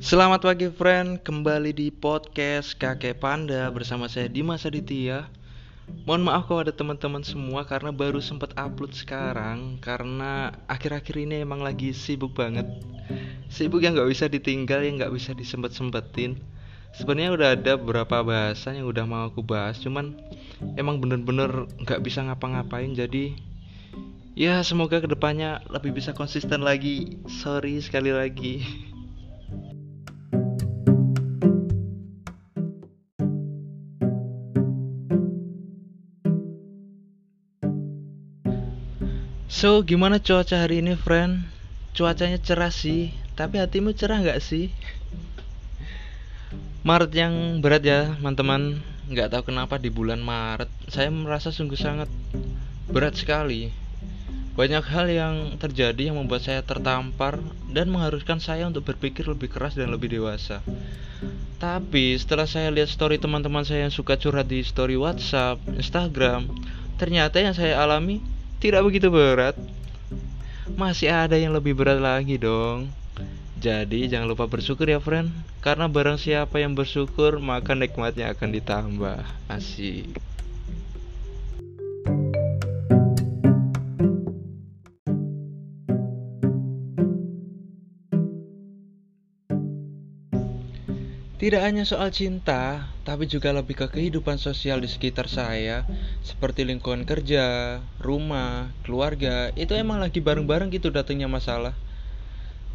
Selamat pagi friend, kembali di podcast Kakek Panda bersama saya Dimas Aditya. Mohon maaf kalau ada teman-teman semua karena baru sempat upload sekarang Karena akhir-akhir ini emang lagi sibuk banget. Sibuk yang gak bisa ditinggal, yang gak bisa disempet-sempetin. Sebenarnya udah ada beberapa bahasan yang udah mau aku bahas Cuman emang bener-bener gak bisa ngapa-ngapain jadi Ya semoga ke depannya lebih bisa konsisten lagi. Sorry sekali lagi So, gimana cuaca hari ini, friend? Cuacanya cerah sih, tapi hatimu cerah nggak sih? Maret yang berat ya, teman-teman. Nggak tahu kenapa di bulan Maret saya merasa sungguh sangat berat sekali. Banyak hal yang terjadi yang membuat saya tertampar dan mengharuskan saya untuk berpikir lebih keras dan lebih dewasa. Tapi setelah saya lihat story teman-teman saya yang suka curhat di story WhatsApp, Instagram, ternyata yang saya alami tidak begitu berat. Masih ada yang lebih berat lagi dong. Jadi jangan lupa bersyukur ya friend Karena barang siapa yang bersyukur Maka nikmatnya akan ditambah Asik Tidak hanya soal cinta, tapi juga lebih ke kehidupan sosial di sekitar saya, seperti lingkungan kerja, rumah, keluarga, itu emang lagi bareng-bareng gitu datangnya masalah.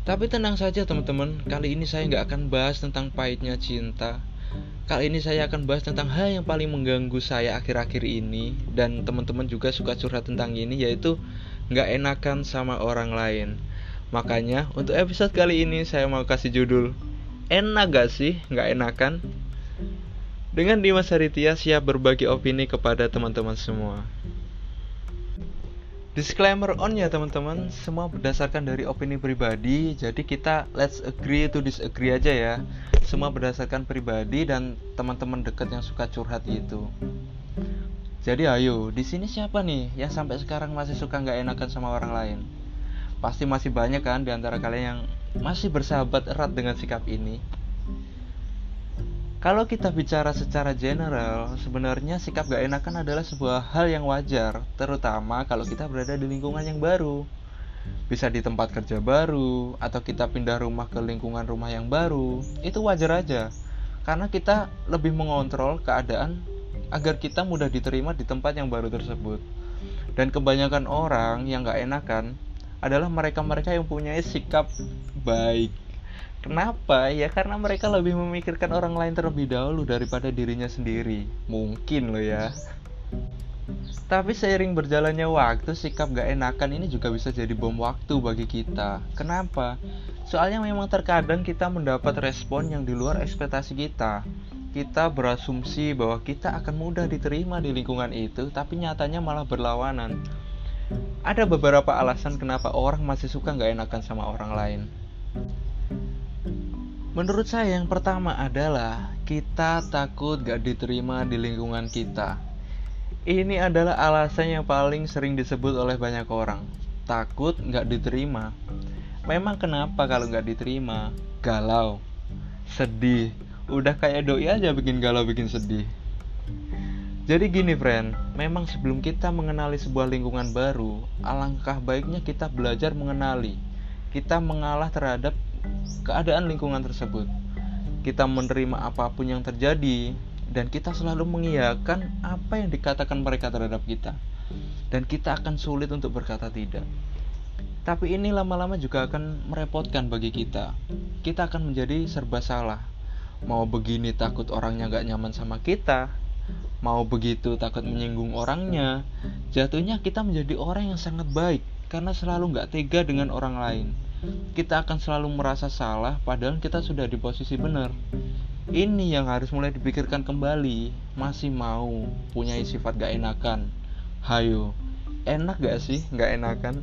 Tapi tenang saja teman-teman, kali ini saya nggak akan bahas tentang pahitnya cinta. Kali ini saya akan bahas tentang hal yang paling mengganggu saya akhir-akhir ini dan teman-teman juga suka curhat tentang ini yaitu nggak enakan sama orang lain. Makanya untuk episode kali ini saya mau kasih judul Enak gak sih nggak enakan? Dengan Dimas Haritia siap berbagi opini kepada teman-teman semua. Disclaimer on ya teman-teman, semua berdasarkan dari opini pribadi, jadi kita let's agree to disagree aja ya. Semua berdasarkan pribadi dan teman-teman dekat yang suka curhat itu. Jadi ayo, di sini siapa nih yang sampai sekarang masih suka nggak enakan sama orang lain? Pasti masih banyak kan di antara kalian yang masih bersahabat erat dengan sikap ini. Kalau kita bicara secara general, sebenarnya sikap gak enakan adalah sebuah hal yang wajar, terutama kalau kita berada di lingkungan yang baru. Bisa di tempat kerja baru, atau kita pindah rumah ke lingkungan rumah yang baru, itu wajar aja. Karena kita lebih mengontrol keadaan agar kita mudah diterima di tempat yang baru tersebut. Dan kebanyakan orang yang gak enakan adalah mereka-mereka yang punya sikap baik. Kenapa? Ya karena mereka lebih memikirkan orang lain terlebih dahulu daripada dirinya sendiri. Mungkin loh ya. Tapi seiring berjalannya waktu, sikap gak enakan ini juga bisa jadi bom waktu bagi kita. Kenapa? Soalnya memang terkadang kita mendapat respon yang di luar ekspektasi kita. Kita berasumsi bahwa kita akan mudah diterima di lingkungan itu, tapi nyatanya malah berlawanan ada beberapa alasan kenapa orang masih suka nggak enakan sama orang lain. Menurut saya yang pertama adalah kita takut gak diterima di lingkungan kita. Ini adalah alasan yang paling sering disebut oleh banyak orang. Takut gak diterima. Memang kenapa kalau gak diterima? Galau, sedih. Udah kayak doi aja bikin galau, bikin sedih. Jadi gini friend, memang sebelum kita mengenali sebuah lingkungan baru, alangkah baiknya kita belajar mengenali. Kita mengalah terhadap keadaan lingkungan tersebut. Kita menerima apa pun yang terjadi dan kita selalu mengiyakan apa yang dikatakan mereka terhadap kita. Dan kita akan sulit untuk berkata tidak. Tapi ini lama-lama juga akan merepotkan bagi kita. Kita akan menjadi serba salah. Mau begini takut orangnya gak nyaman sama kita, mau begitu takut menyinggung orangnya jatuhnya kita menjadi orang yang sangat baik karena selalu nggak tega dengan orang lain. Kita akan selalu merasa salah padahal kita sudah di posisi benar. Ini yang harus mulai dipikirkan kembali. Masih mau punya sifat gak enakan? Hayo enak gak sih gak enakan?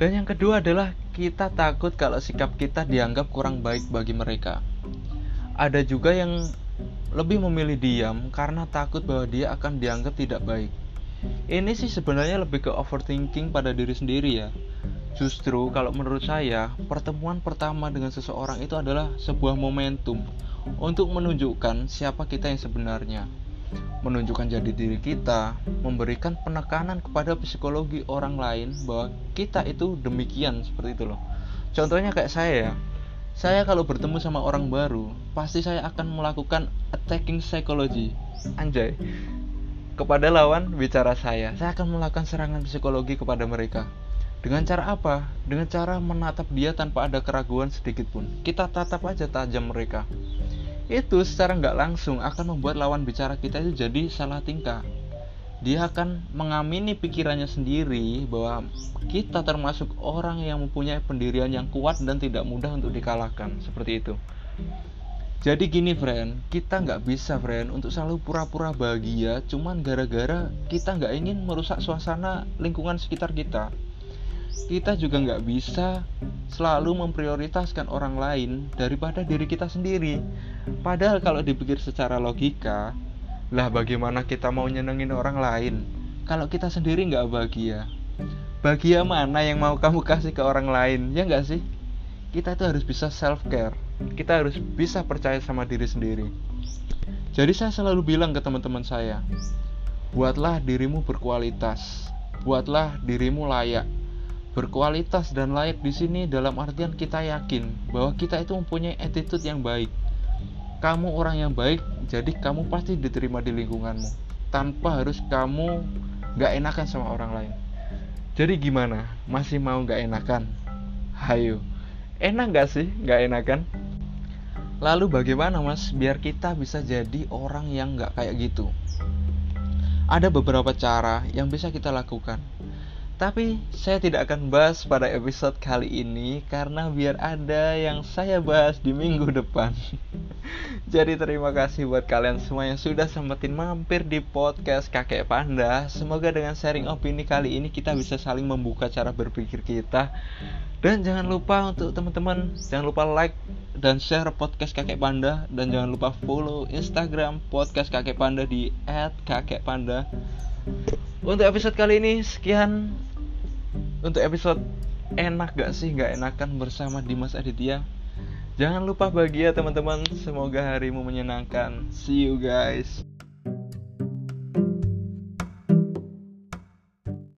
Dan yang kedua adalah kita takut kalau sikap kita dianggap kurang baik bagi mereka. Ada juga yang lebih memilih diam karena takut bahwa dia akan dianggap tidak baik. Ini sih sebenarnya lebih ke overthinking pada diri sendiri ya. Justru kalau menurut saya, pertemuan pertama dengan seseorang itu adalah sebuah momentum untuk menunjukkan siapa kita yang sebenarnya. Menunjukkan jadi diri kita, memberikan penekanan kepada psikologi orang lain bahwa kita itu demikian seperti itu loh. Contohnya kayak saya ya. Saya kalau bertemu sama orang baru, pasti saya akan melakukan attacking psychology. Anjay. Kepada lawan bicara saya, saya akan melakukan serangan psikologi kepada mereka dengan cara apa? Dengan cara menatap dia tanpa ada keraguan sedikit pun. Kita tatap aja tajam mereka. Itu secara nggak langsung akan membuat lawan bicara kita itu jadi salah tingkah. Dia akan mengamini pikirannya sendiri bahwa kita termasuk orang yang mempunyai pendirian yang kuat dan tidak mudah untuk dikalahkan. Seperti itu. Jadi gini friend, kita nggak bisa friend untuk selalu pura-pura bahagia cuman gara-gara kita nggak ingin merusak suasana lingkungan sekitar kita kita juga nggak bisa selalu memprioritaskan orang lain daripada diri kita sendiri. Padahal kalau dipikir secara logika, lah bagaimana kita mau nyenengin orang lain kalau kita sendiri nggak bahagia? Bahagia mana yang mau kamu kasih ke orang lain? Ya nggak sih? Kita itu harus bisa self care. Kita harus bisa percaya sama diri sendiri. Jadi saya selalu bilang ke teman-teman saya, buatlah dirimu berkualitas, buatlah dirimu layak, berkualitas dan layak di sini dalam artian kita yakin bahwa kita itu mempunyai attitude yang baik. Kamu orang yang baik, jadi kamu pasti diterima di lingkunganmu tanpa harus kamu gak enakan sama orang lain. Jadi gimana? Masih mau gak enakan? Hayo, enak gak sih gak enakan? Lalu bagaimana mas biar kita bisa jadi orang yang gak kayak gitu? Ada beberapa cara yang bisa kita lakukan tapi saya tidak akan bahas pada episode kali ini karena biar ada yang saya bahas di minggu depan. Jadi terima kasih buat kalian semua yang sudah sempetin mampir di podcast Kakek Panda. Semoga dengan sharing opini kali ini kita bisa saling membuka cara berpikir kita. Dan jangan lupa untuk teman-teman jangan lupa like dan share podcast Kakek Panda dan jangan lupa follow Instagram podcast Kakek Panda di @kakekpanda. Untuk episode kali ini sekian. Untuk episode enak gak sih gak enakan bersama Dimas Aditya? Jangan lupa bahagia teman-teman. Semoga harimu menyenangkan. See you guys